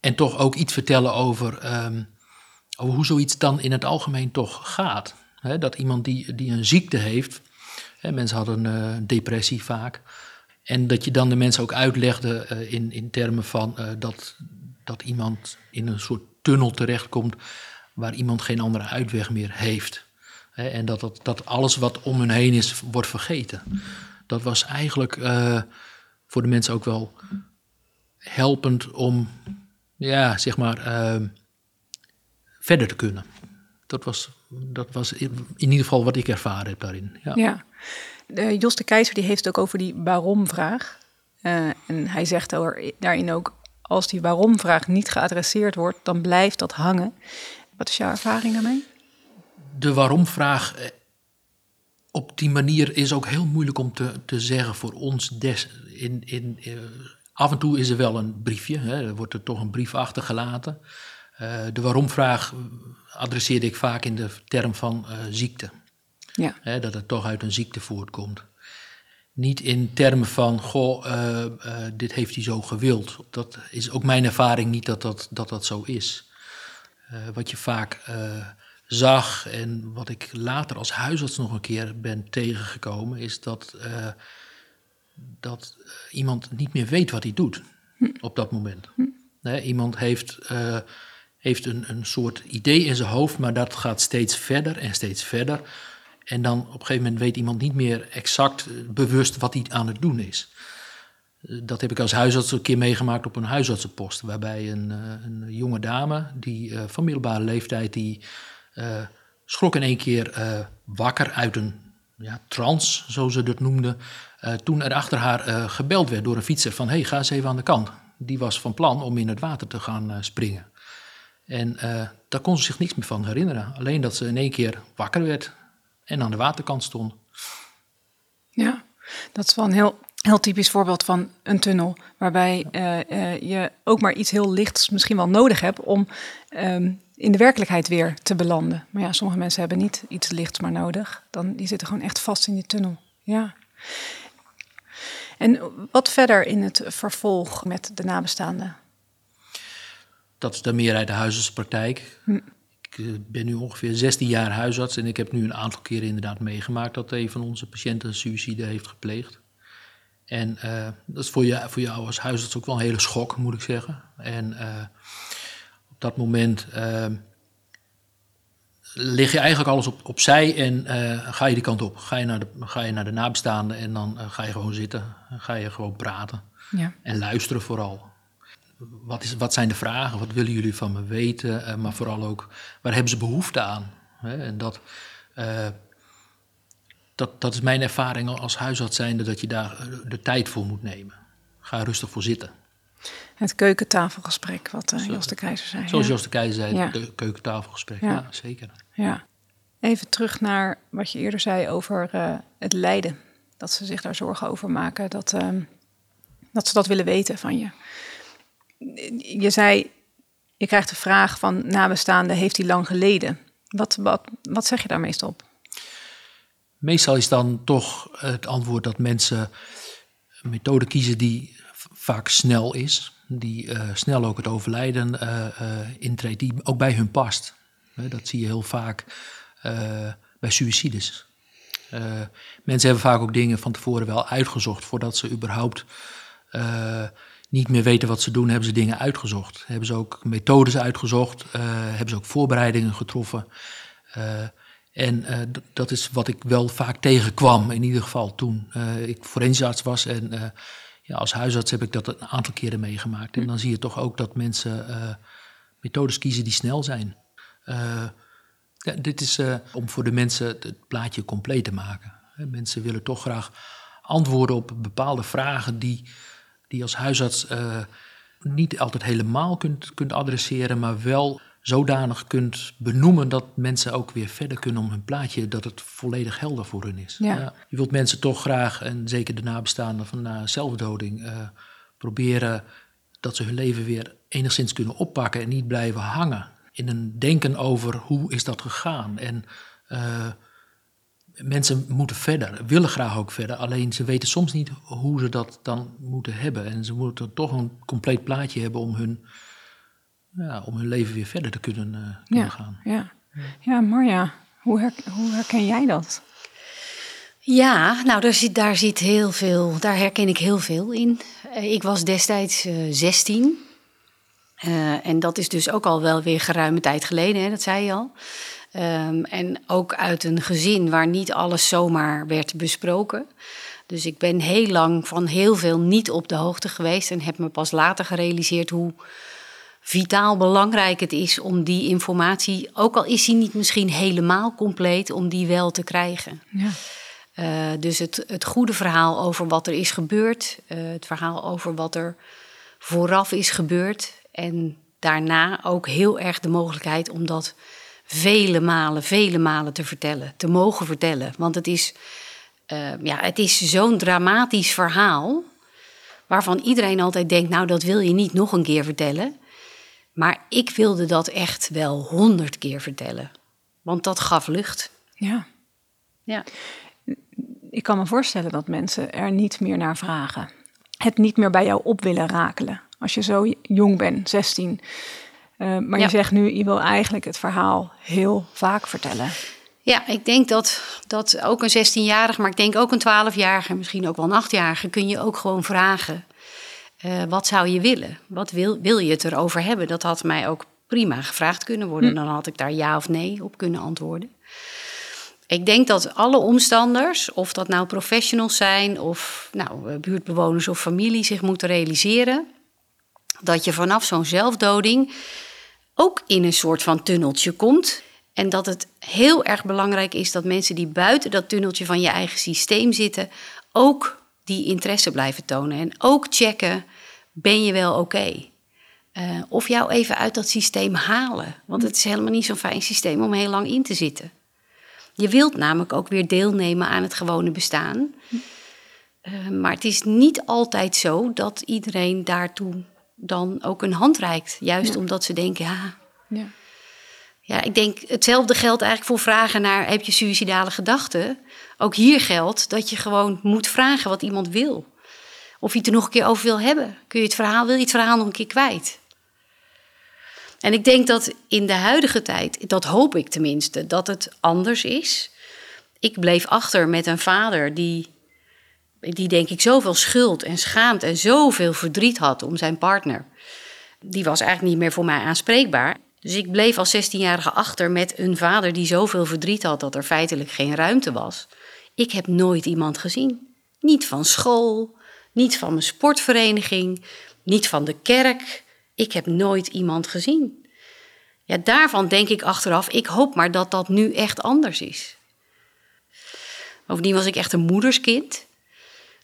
en toch ook iets vertellen over. Um, over hoe zoiets dan in het algemeen toch gaat. dat iemand die, die een ziekte heeft, mensen hadden uh, depressie vaak, en dat je dan de mensen ook uitlegde uh, in, in termen van uh, dat, dat iemand in een soort tunnel terechtkomt waar iemand geen andere uitweg meer heeft. en dat, dat, dat alles wat om hen heen is, wordt vergeten. Dat was eigenlijk voor de mensen ook wel helpend om, ja, zeg maar verder te kunnen. Dat was, dat was in ieder geval wat ik ervaren heb daarin. Ja. ja. Jos de Keizer die heeft het ook over die waarom-vraag. Uh, en hij zegt daarin ook, als die waarom-vraag niet geadresseerd wordt, dan blijft dat hangen. Wat is jouw ervaring daarmee? De waarom-vraag eh, op die manier is ook heel moeilijk om te, te zeggen voor ons. Des, in, in, uh, af en toe is er wel een briefje, hè, er wordt er toch een brief achtergelaten. Uh, de waarom-vraag adresseerde ik vaak in de term van uh, ziekte. Ja. dat het toch uit een ziekte voortkomt. Niet in termen van, goh, uh, dit heeft hij zo gewild. Dat is ook mijn ervaring niet dat dat, dat, dat zo is. wat je vaak zag en wat ik later als huisarts nog een keer ben tegengekomen, is dat, dat iemand niet meer weet wat hij doet hm. op dat moment. Hm. iemand heeft heeft een, een soort idee in zijn hoofd, maar dat gaat steeds verder en steeds verder. En dan op een gegeven moment weet iemand niet meer exact eh, bewust wat hij aan het doen is. Eh, dat heb ik als huisarts een keer meegemaakt op een huisartsenpost. Waarbij een, eh, een jonge dame, die van middelbare leeftijd, die uh, schrok in één keer wakker uit een ja, trance, zo ze dat noemden. toen er achter haar gebeld werd door een fietser van... hey, ga eens even aan de kant. die was van plan om in het water te gaan springen. En daar kon ze zich niets meer van herinneren. Alleen dat ze in één keer wakker werd en aan de waterkant stond. Ja, dat is wel een heel, heel typisch voorbeeld van een tunnel. Waarbij je ook maar iets heel lichts misschien wel nodig hebt om ehm, in de werkelijkheid weer te belanden. Maar ja, sommige mensen hebben niet iets lichts maar nodig. Dan, die zitten gewoon echt vast in die tunnel. Ja. En wat verder in het vervolg met de nabestaanden? Dat is de meerderheid de huisartspraktijk. Hm. Ik eh, ben nu ongeveer 16 jaar huisarts en ik heb nu een aantal keren inderdaad meegemaakt dat een van onze patiënten suïcide heeft gepleegd. En uh, dat is voor, je, voor jou als huisarts ook wel een hele schok, moet ik zeggen. En uh, dat moment uh, lig je eigenlijk alles op, opzij en ga je die kant op. Ga je naar de, ga je naar de nabestaanden en dan ga je gewoon zitten. ga je gewoon praten. Ja. En luisteren vooral. Wat, is, wat zijn de vragen? Wat willen jullie van me weten? Eh, maar vooral ook, waar hebben ze behoefte aan? Hè? En dat, dat, dat is mijn ervaring als huisarts zijnde, dat je daar de tijd voor moet nemen. Ga rustig voor zitten. Het keukentafelgesprek, wat uh, Jos de Keizer zei. Zoals Jos de Keizer zei, ja. het keukentafelgesprek. Ja. zeker. Ja. Even terug naar wat je eerder zei over uh, het lijden. Dat ze zich daar zorgen over maken. Dat, uh, dat ze dat willen weten van je. Je zei, je krijgt de vraag van nabestaande, heeft hij lang geleden? Wat, wat, wat zeg je daar meestal op? Meestal is dan toch het antwoord dat mensen een methode kiezen die vaak snel is die uh, snel ook het overlijden uh, uh, intreedt, die ook bij hun past. dat zie je heel vaak bij suicides. mensen hebben vaak ook dingen van tevoren wel uitgezocht voordat ze überhaupt niet meer weten wat ze doen, hebben ze dingen uitgezocht. Hebben ze ook methodes uitgezocht, hebben ze ook voorbereidingen getroffen. en dat is wat ik wel vaak tegenkwam, in ieder geval toen ik forensisch arts was en ja, als huisarts heb ik dat een aantal keren meegemaakt. En dan zie je toch ook dat mensen methodes kiezen die snel zijn. Dit is om voor de mensen het plaatje compleet te maken. Mensen willen toch graag antwoorden op bepaalde vragen die, die als huisarts niet altijd helemaal kunt, kunt adresseren, maar wel zodanig kunt benoemen dat mensen ook weer verder kunnen om hun plaatje, dat het volledig helder voor hun is. Ja. je wilt mensen toch graag, en zeker de nabestaanden van na zelfdoding, uh, proberen dat ze hun leven weer enigszins kunnen oppakken en niet blijven hangen in een denken over hoe is dat gegaan. En uh, mensen moeten verder, willen graag ook verder, alleen ze weten soms niet hoe ze dat dan moeten hebben. En ze moeten toch een compleet plaatje hebben om hun ja, om hun leven weer verder te kunnen, uh, kunnen ja, gaan. Ja, ja Marja, hoe, her, hoe herken jij dat? Ja, nou daar zit, daar zit heel veel, daar herken ik heel veel in. Uh, ik was destijds uh, 16. Uh, en dat is dus ook al wel weer geruime tijd geleden, hè, dat zei je al. Um, en ook uit een gezin waar niet alles zomaar werd besproken. Dus ik ben heel lang van heel veel niet op de hoogte geweest en heb me pas later gerealiseerd hoe vitaal belangrijk het is om die informatie, ook al is die niet misschien helemaal compleet, om die wel te krijgen. Ja. Uh, dus het, het goede verhaal over wat er is gebeurd, uh, het verhaal over wat er vooraf is gebeurd en daarna ook heel erg de mogelijkheid om dat vele malen, vele malen te vertellen, te mogen vertellen. Want het is, uh, ja, het is zo'n dramatisch verhaal waarvan iedereen altijd denkt, nou dat wil je niet nog een keer vertellen. Maar ik wilde dat echt wel honderd keer vertellen. Want dat gaf lucht. Ja. ja. Ik kan me voorstellen dat mensen er niet meer naar vragen. Het niet meer bij jou op willen rakelen. Als je zo jong bent, 16. Uh, eh, maar je zegt nu, je wil eigenlijk het verhaal heel vaak vertellen. Ja, ik denk dat, dat ook een 16-jarige, maar ik denk ook een 12-jarige, misschien ook wel een 8-jarige, kun je ook gewoon vragen. Uh, wat zou je willen? Wat wil, wil je het erover hebben? Dat had mij ook prima gevraagd kunnen worden. Hm. Dan had ik daar ja of nee op kunnen antwoorden. Ik denk dat alle omstanders, of dat nou professionals zijn of nou, eh, buurtbewoners of familie, zich moeten realiseren dat je vanaf zo'n zelfdoding ook in een soort van tunneltje komt. En dat het heel erg belangrijk is dat mensen die buiten dat tunneltje van je eigen systeem zitten, ook die interesse blijven tonen. En ook checken ben je wel oké? Uh, of jou even uit dat systeem halen. Want het is helemaal niet zo'n fijn systeem om heel lang in te zitten. Je wilt namelijk ook weer deelnemen aan het gewone bestaan. Uh, maar het is niet altijd zo dat iedereen daartoe dan ook een hand reikt. Juist omdat ze denken, ja, ja. Ja, ik denk hetzelfde geldt eigenlijk voor vragen naar heb je suïcidale gedachten. Ook hier geldt dat je gewoon moet vragen wat iemand wil. Of je het er nog een keer over wil hebben. Kun je het verhaal, wil je het verhaal nog een keer kwijt? En ik denk dat in de huidige tijd, dat hoop ik tenminste, dat het anders is. Ik bleef achter met een vader die, die denk ik zoveel schuld en schaamt en zoveel verdriet had om zijn partner. Die was eigenlijk niet meer voor mij aanspreekbaar. Dus ik bleef als 16-jarige achter met een vader die zoveel verdriet had dat er feitelijk geen ruimte was. Ik heb nooit iemand gezien. Niet van school, niet van mijn sportvereniging, niet van de kerk. Ik heb nooit iemand gezien. Ja, daarvan denk ik achteraf, ik hoop maar dat dat nu echt anders is. Bovendien was ik echt een moederskind.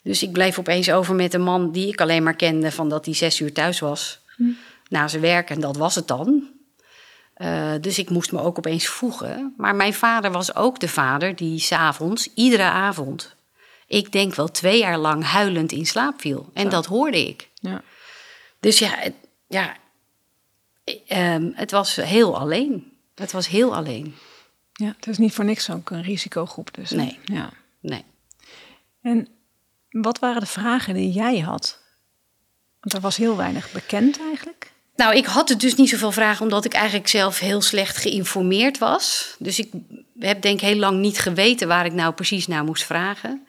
Dus ik bleef opeens over met een man die ik alleen maar kende van dat hij zes uur thuis was. Hm. Na zijn werk en dat was het dan. Uh, dus ik moest me ook opeens voegen. Maar mijn vader was ook de vader die s'avonds, iedere avond, ik denk wel twee jaar lang huilend in slaap viel. En dat hoorde ik. Ja. Dus ja, het, ja um, het was heel alleen. Het was heel alleen. Ja, het is niet voor niks ook een risicogroep dus. Nee. Ja. nee. En wat waren de vragen die jij had? Want er was heel weinig bekend eigenlijk. Nou, ik had het dus niet zoveel vragen, omdat ik eigenlijk zelf heel slecht geïnformeerd was. Dus ik heb denk ik heel lang niet geweten waar ik nou precies naar moest vragen.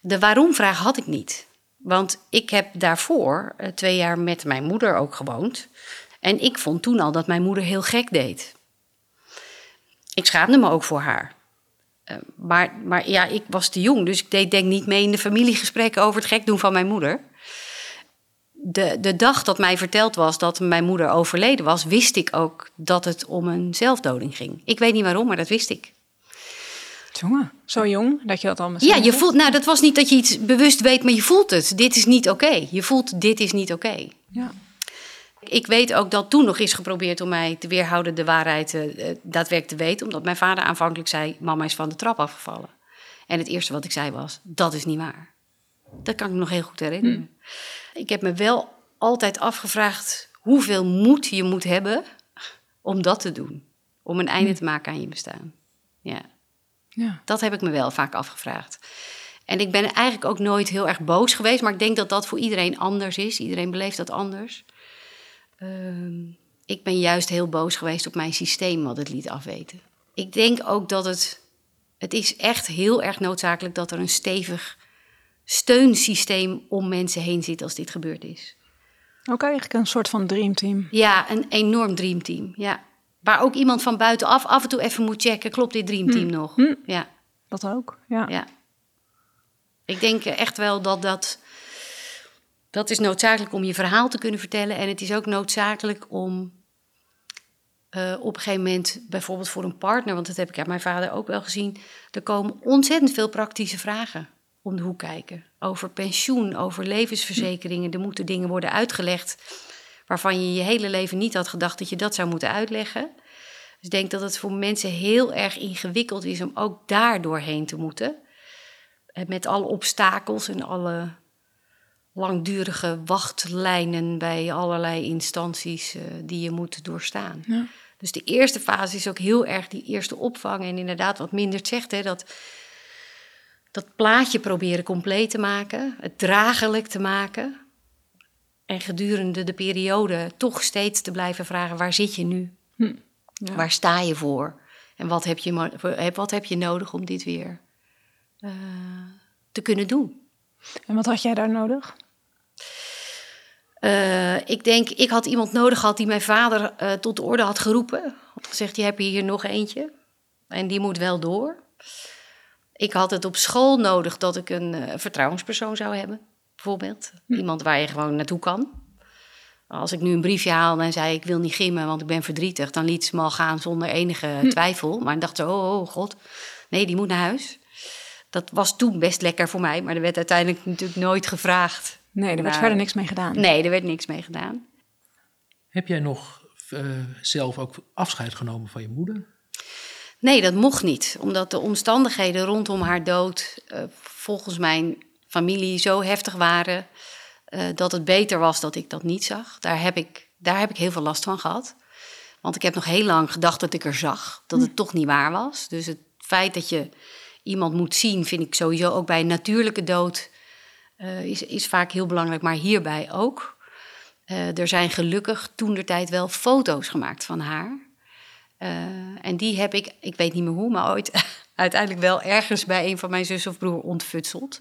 De waarom-vraag had ik niet. Want ik heb daarvoor uh, twee jaar met mijn moeder ook gewoond. En ik vond toen al dat mijn moeder heel gek deed. Ik schaamde me ook voor haar. Uh, maar, maar ja, ik was te jong, dus ik deed denk niet mee in de familiegesprekken over het gek doen van mijn moeder de, de dag dat mij verteld was dat mijn moeder overleden was, wist ik ook dat het om een zelfdoding ging. Ik weet niet waarom, maar dat wist ik. Jongen, zo jong dat je dat al Ja, je voelt, nou, dat was niet dat je iets bewust weet, maar je voelt het. Dit is niet oké. Je voelt, dit is niet oké. Ja. Ik weet ook dat toen nog is geprobeerd om mij te weerhouden de waarheid uh, daadwerkelijk te weten. Omdat mijn vader aanvankelijk zei: Mama is van de trap afgevallen. En het eerste wat ik zei was: Dat is niet waar. Dat kan ik me nog heel goed herinneren. Hm. Ik heb me wel altijd afgevraagd hoeveel moed je moet hebben om dat te doen. Om een einde hm. te maken aan je bestaan. Ja. ja. Dat heb ik me wel vaak afgevraagd. En ik ben eigenlijk ook nooit heel erg boos geweest, maar ik denk dat dat voor iedereen anders is. Iedereen beleeft dat anders. Uh, ik ben juist heel boos geweest op mijn systeem wat het liet afweten. Ik denk ook dat het. Het is echt heel erg noodzakelijk dat er een stevig steunsysteem om mensen heen zit als dit gebeurd is. Ook eigenlijk een soort van dreamteam. Ja, een enorm dreamteam. Ja. Waar ook iemand van buitenaf af en toe even moet checken: klopt dit dreamteam hm. nog? Hm. Ja. Dat ook. Ja. ja. Ik denk echt wel dat dat. Dat is noodzakelijk om je verhaal te kunnen vertellen. En het is ook noodzakelijk om uh, op een gegeven moment, bijvoorbeeld voor een partner, want dat heb ik aan mijn vader ook wel gezien, er komen ontzettend veel praktische vragen om de hoek kijken. Over pensioen, over levensverzekeringen. Er moeten dingen worden uitgelegd waarvan je je hele leven niet had gedacht dat je dat zou moeten uitleggen. Dus ik denk dat het voor mensen heel erg ingewikkeld is om ook daar doorheen te moeten. Met alle obstakels en alle langdurige wachtlijnen bij allerlei instanties uh, die je moet doorstaan. Ja. Dus de eerste fase is ook heel erg die eerste opvang. En inderdaad, wat minder zegt, hè, dat dat plaatje proberen compleet te maken, het draaglijk te maken. En gedurende de periode toch steeds te blijven vragen: waar zit je nu? Hm. Ja. Waar sta je voor? En wat heb je, wat heb je nodig om dit weer uh, te kunnen doen? En wat had jij daar nodig? Uh, ik denk, ik had iemand nodig gehad die mijn vader uh, tot de orde had geroepen. Had gezegd, je hebt hier nog eentje. En die moet wel door. Ik had het op school nodig dat ik een uh, vertrouwenspersoon zou hebben, bijvoorbeeld. Hm. Iemand waar je gewoon naartoe kan. Als ik nu een briefje haalde en zei ik wil niet gimmen, want ik ben verdrietig, dan liet ze me al gaan zonder enige hm. twijfel. Maar ik dacht zo, oh, oh, god, nee, die moet naar huis. Dat was toen best lekker voor mij, maar er werd uiteindelijk natuurlijk nooit gevraagd Nee, er werd Nou, verder niks mee gedaan. Nee, er werd niks mee gedaan. Heb jij nog eh, zelf ook afscheid genomen van je moeder? Nee, dat mocht niet. Omdat de omstandigheden rondom haar dood eh, volgens mijn familie zo heftig waren... eh, dat het beter was dat ik dat niet zag. Daar heb, ik, daar heb ik heel veel last van gehad. Want ik heb nog heel lang gedacht dat ik er zag. Dat het toch niet waar was. Dus het feit dat je iemand moet zien... vind ik sowieso ook bij een natuurlijke dood... eh, is, is vaak heel belangrijk, maar hierbij ook. Eh, er zijn gelukkig toen de tijd wel foto's gemaakt van haar... Eh, en die heb ik, ik weet niet meer hoe, maar ooit uiteindelijk wel ergens bij een van mijn zus of broer ontfutseld.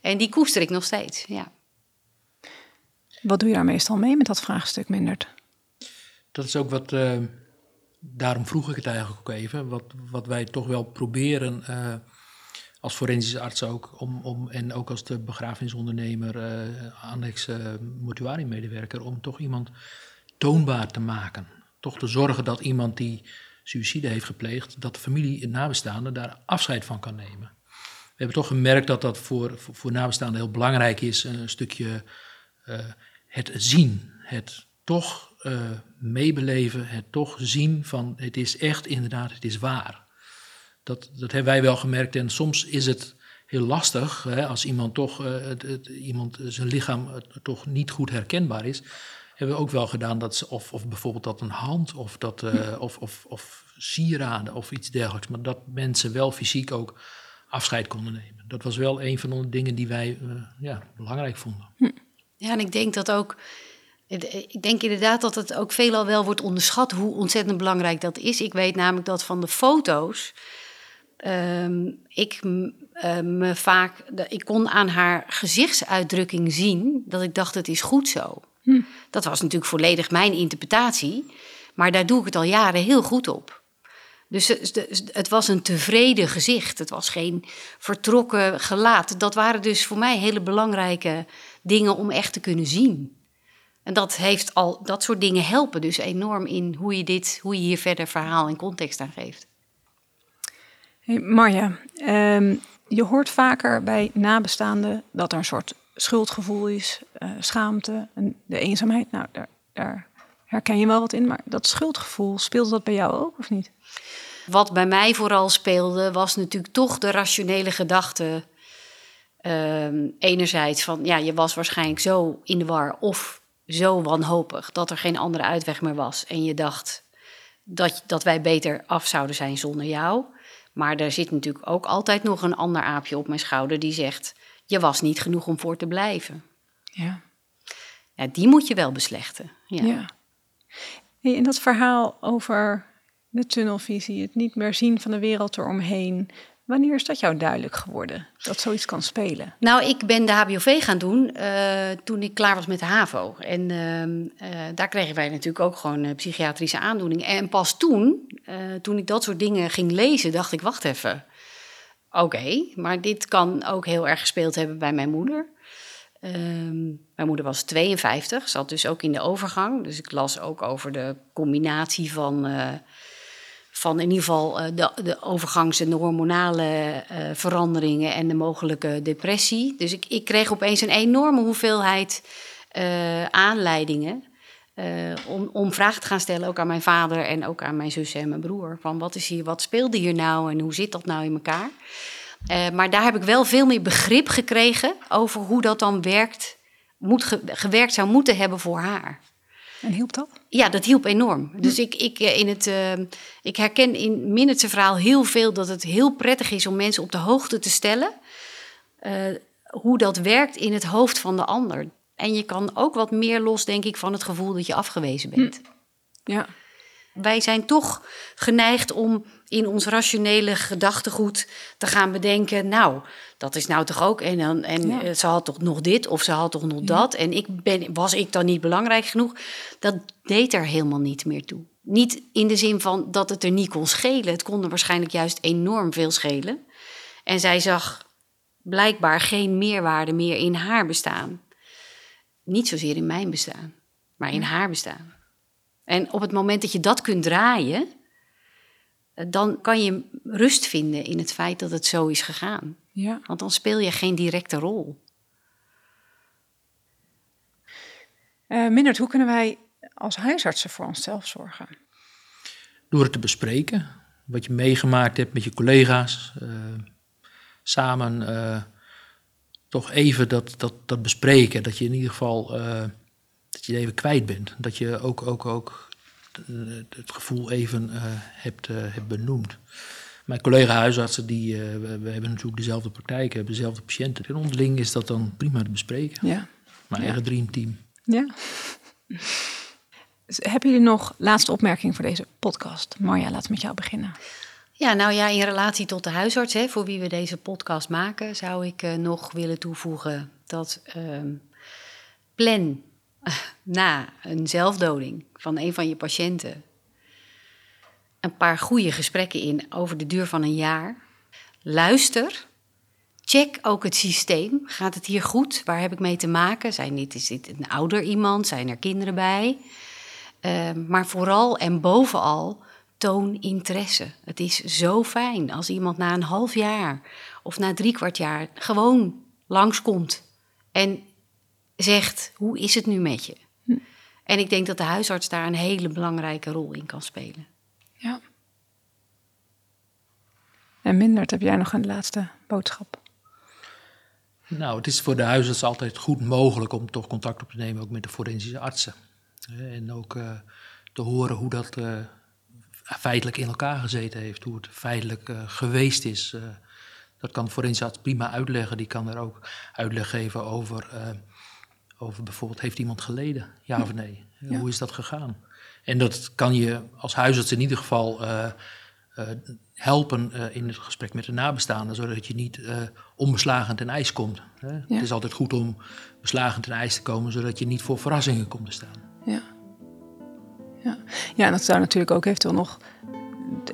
En die koester ik nog steeds, ja. Wat doe je daar meestal mee met dat vraagstuk, Mindert? Dat is ook wat, daarom vroeg ik het eigenlijk ook even, wat, wat wij toch wel proberen eh, als forensische arts ook, om, om, en ook als de begrafenisondernemer, eh annex eh mortuariemedewerker, om toch iemand toonbaar te maken. Toch te zorgen dat iemand die suïcide heeft gepleegd, dat de familie en nabestaanden daar afscheid van kan nemen. We hebben toch gemerkt dat dat voor, voor, nabestaanden heel belangrijk is, een stukje eh, het zien, het toch eh, meebeleven, het toch zien van het is echt inderdaad, het is waar. Dat, dat hebben wij wel gemerkt en soms is het heel lastig hè, als iemand toch, eh, het, het- iemand zijn lichaam eh, toch niet goed herkenbaar is. Hebben we ook wel gedaan dat ze, of, of bijvoorbeeld dat een hand of, dat, eh, of, of, of sieraden of iets dergelijks, maar dat mensen wel fysiek ook afscheid konden nemen. Dat was wel een van de dingen die wij ja, belangrijk vonden. Ja, en ik denk dat ook. Ik denk inderdaad dat het ook veelal wel wordt onderschat hoe ontzettend belangrijk dat is. Ik weet namelijk dat van de foto's. Ehm, ik m- eh, me vaak. Ik kon aan haar gezichtsuitdrukking zien dat ik dacht: het is goed zo. Dat was natuurlijk volledig mijn interpretatie. Maar daar doe ik het al jaren heel goed op. Dus het- het was een tevreden gezicht. Het was geen vertrokken gelaat. Dat waren dus voor mij hele belangrijke dingen om echt te kunnen zien. En dat, heeft al, dat soort dingen helpen dus enorm in hoe je, dit, hoe je hier verder verhaal en context aan geeft. Hey, Marja, ehm, je hoort vaker bij nabestaanden dat er een soort schuldgevoel is, eh, schaamte en de eenzaamheid. Nou, daar, daar herken je wel wat in, maar dat schuldgevoel, speelde dat bij jou ook of niet? Wat bij mij vooral speelde, was natuurlijk toch de rationele gedachte. Ehm, enerzijds van, ja, je was waarschijnlijk zo in de war of zo wanhopig dat er geen andere uitweg meer was. En je dacht dat, dat wij beter af zouden zijn zonder jou. Maar er zit natuurlijk ook altijd nog een ander aapje op mijn schouder die zegt: Je was niet genoeg om voor te blijven. Ja. Ja, die moet je wel beslechten. Ja. ja. Hey, en dat verhaal over de tunnelvisie, het niet meer zien van de wereld eromheen. Wanneer is dat jou duidelijk geworden, dat zoiets kan spelen? Nou, ik ben de HBOV gaan doen eh, toen ik klaar was met de HAVO. En ehm, eh, daar kregen wij natuurlijk ook gewoon eh, psychiatrische aandoeningen. En pas toen, toen ik dat soort dingen ging lezen, dacht ik, wacht even. Oké, maar dit kan ook heel erg gespeeld hebben bij mijn moeder. Ehm, mijn moeder was 52, zat dus ook in de overgang. Dus ik las ook over de combinatie van, van in ieder geval eh, de, de overgangs- en de hormonale eh, veranderingen en de mogelijke depressie. Dus ik, ik kreeg opeens een enorme hoeveelheid eh, aanleidingen. om, om vragen te gaan stellen, ook aan mijn vader en ook aan mijn zussen en mijn broer. Van wat, is hier, wat speelde hier nou en hoe zit dat nou in elkaar? Maar daar heb ik wel veel meer begrip gekregen over hoe dat dan werkt, moet ge- gewerkt zou moeten hebben voor haar. En hielp dat? Ja, dat hielp enorm. Dus ik, ik, eh, in het, eh, ik herken in Minutes verhaal heel veel dat het heel prettig is om mensen op de hoogte te stellen. eh, hoe dat werkt in het hoofd van de ander. En je kan ook wat meer los, denk ik, van het gevoel dat je afgewezen bent. Ja. Wij zijn toch geneigd om in ons rationele gedachtegoed te gaan bedenken. Nou, dat is nou toch ook. En, dan, en Ja. eh, ze had toch nog dit of ze had toch nog dat. En ik ben, was ik dan niet belangrijk genoeg? Dat deed er helemaal niet meer toe. Niet in de zin van dat het er niet kon schelen. Het kon er waarschijnlijk juist enorm veel schelen. En zij zag blijkbaar geen meerwaarde meer in haar bestaan. Niet zozeer in mijn bestaan, maar in haar bestaan. En op het moment dat je dat kunt draaien, dan kan je rust vinden in het feit dat het zo is gegaan. ja. Want dan speel je geen directe rol. Uh, Mindert, hoe kunnen wij als huisartsen voor onszelf zorgen? Door het te bespreken, wat je meegemaakt hebt met je collega's. Uh, samen uh, toch even dat, dat, dat bespreken. Dat je in ieder geval uh, dat je even kwijt bent. Dat je ook, ook, ook het gevoel even hebt, hebt benoemd. Mijn collega huisartsen, die, we, we, hebben natuurlijk dezelfde praktijk, hebben dezelfde patiënten. En onderling is dat dan prima te bespreken. Ja. Mijn eigen dreamteam. Ja. Hebben jullie nog laatste opmerking voor deze podcast? Marja, laten we met jou beginnen. Ja, nou ja, in relatie tot de huisarts, hè, voor wie we deze podcast maken, zou ik uh, nog willen toevoegen dat uh, plan na een zelfdoding van een van je patiënten een paar goede gesprekken in over de duur van een jaar. Luister. Check ook het systeem. Gaat het hier goed? Waar heb ik mee te maken? Zijn is dit een ouder iemand? Zijn er kinderen bij? Uh, maar vooral en bovenal toon interesse. Het is zo fijn als iemand na een half jaar of na drie kwart jaar gewoon langskomt en zegt: Hoe is het nu met je? Hm. En ik denk dat de huisarts daar een hele belangrijke rol in kan spelen. Ja. En Mindert, heb jij nog een laatste boodschap? Nou, het is voor de huisarts altijd goed mogelijk om toch contact op te nemen ook met de forensische artsen. En ook uh, te horen hoe dat uh, feitelijk in elkaar gezeten heeft, hoe het feitelijk uh, geweest is. dat kan de forensische arts prima uitleggen. Die kan er ook uitleg geven over, over bijvoorbeeld, heeft iemand geleden? Ja of nee? Ja. Hoe is dat gegaan? En dat kan je als huisarts in ieder geval helpen uh, in het gesprek met de nabestaanden, zodat je niet onbeslagen ten ijs komt. Hè? Ja. Het is altijd goed om beslagen ten ijs te komen, zodat je niet voor verrassingen komt te staan. Ja. Ja, ja en dat zou natuurlijk ook eventueel nog,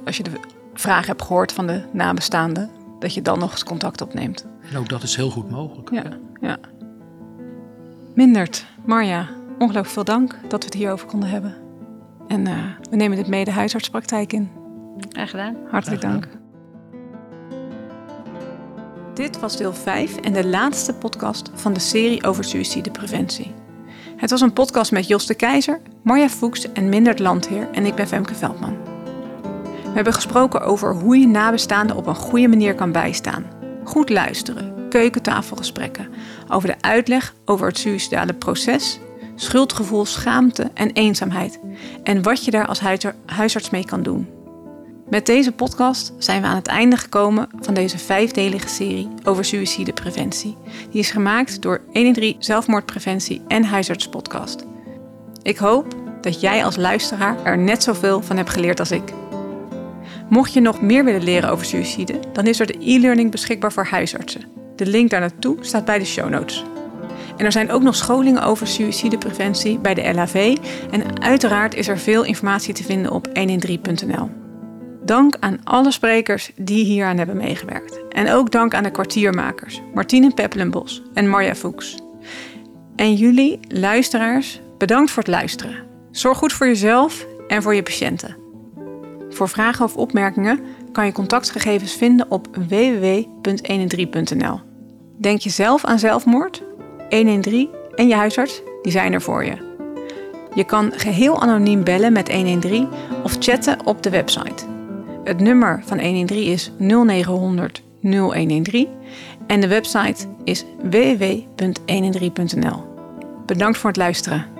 als je de vraag hebt gehoord van de nabestaanden, dat je dan nog eens contact opneemt. En ook dat is heel goed mogelijk. Ja, ja. Mindert, Marja, ongelooflijk veel dank dat we het hierover konden hebben. En uh, we nemen dit mee de huisartspraktijk in. Graag gedaan. Hartelijk dank. Dit was deel 5 en de laatste podcast van de serie over suïcidepreventie. Het was een podcast met Jos de Keizer, Marja Fuchs en Mindert Landheer en ik ben Femke Veldman. We hebben gesproken over hoe je nabestaanden op een goede manier kan bijstaan. Goed luisteren, keukentafelgesprekken, over de uitleg over het suïcidale proces, schuldgevoel, schaamte en eenzaamheid en wat je daar als huisarts mee kan doen. Met deze podcast zijn we aan het einde gekomen van deze vijfdelige serie over suïcidepreventie. Die is gemaakt door 113 Zelfmoordpreventie en Huisartspodcast. Ik hoop dat jij als luisteraar er net zoveel van hebt geleerd als ik. Mocht je nog meer willen leren over suïcide, dan is er de e-learning beschikbaar voor huisartsen. De link daar naartoe staat bij de show notes. En er zijn ook nog scholingen over suïcidepreventie bij de LAV en uiteraard is er veel informatie te vinden op 113.nl. Dank aan alle sprekers die hieraan hebben meegewerkt. En ook dank aan de kwartiermakers, Martine Peppelenbos en Marja Fuchs. En jullie, luisteraars, bedankt voor het luisteren. Zorg goed voor jezelf en voor je patiënten. Voor vragen of opmerkingen kan je contactgegevens vinden op www.113.nl. Denk je zelf aan zelfmoord? 113 en je huisarts, die zijn er voor je. Je kan geheel anoniem bellen met 113 of chatten op de website. Het nummer van 113 is 0900 0113 en de website is www.113.nl. Bedankt voor het luisteren.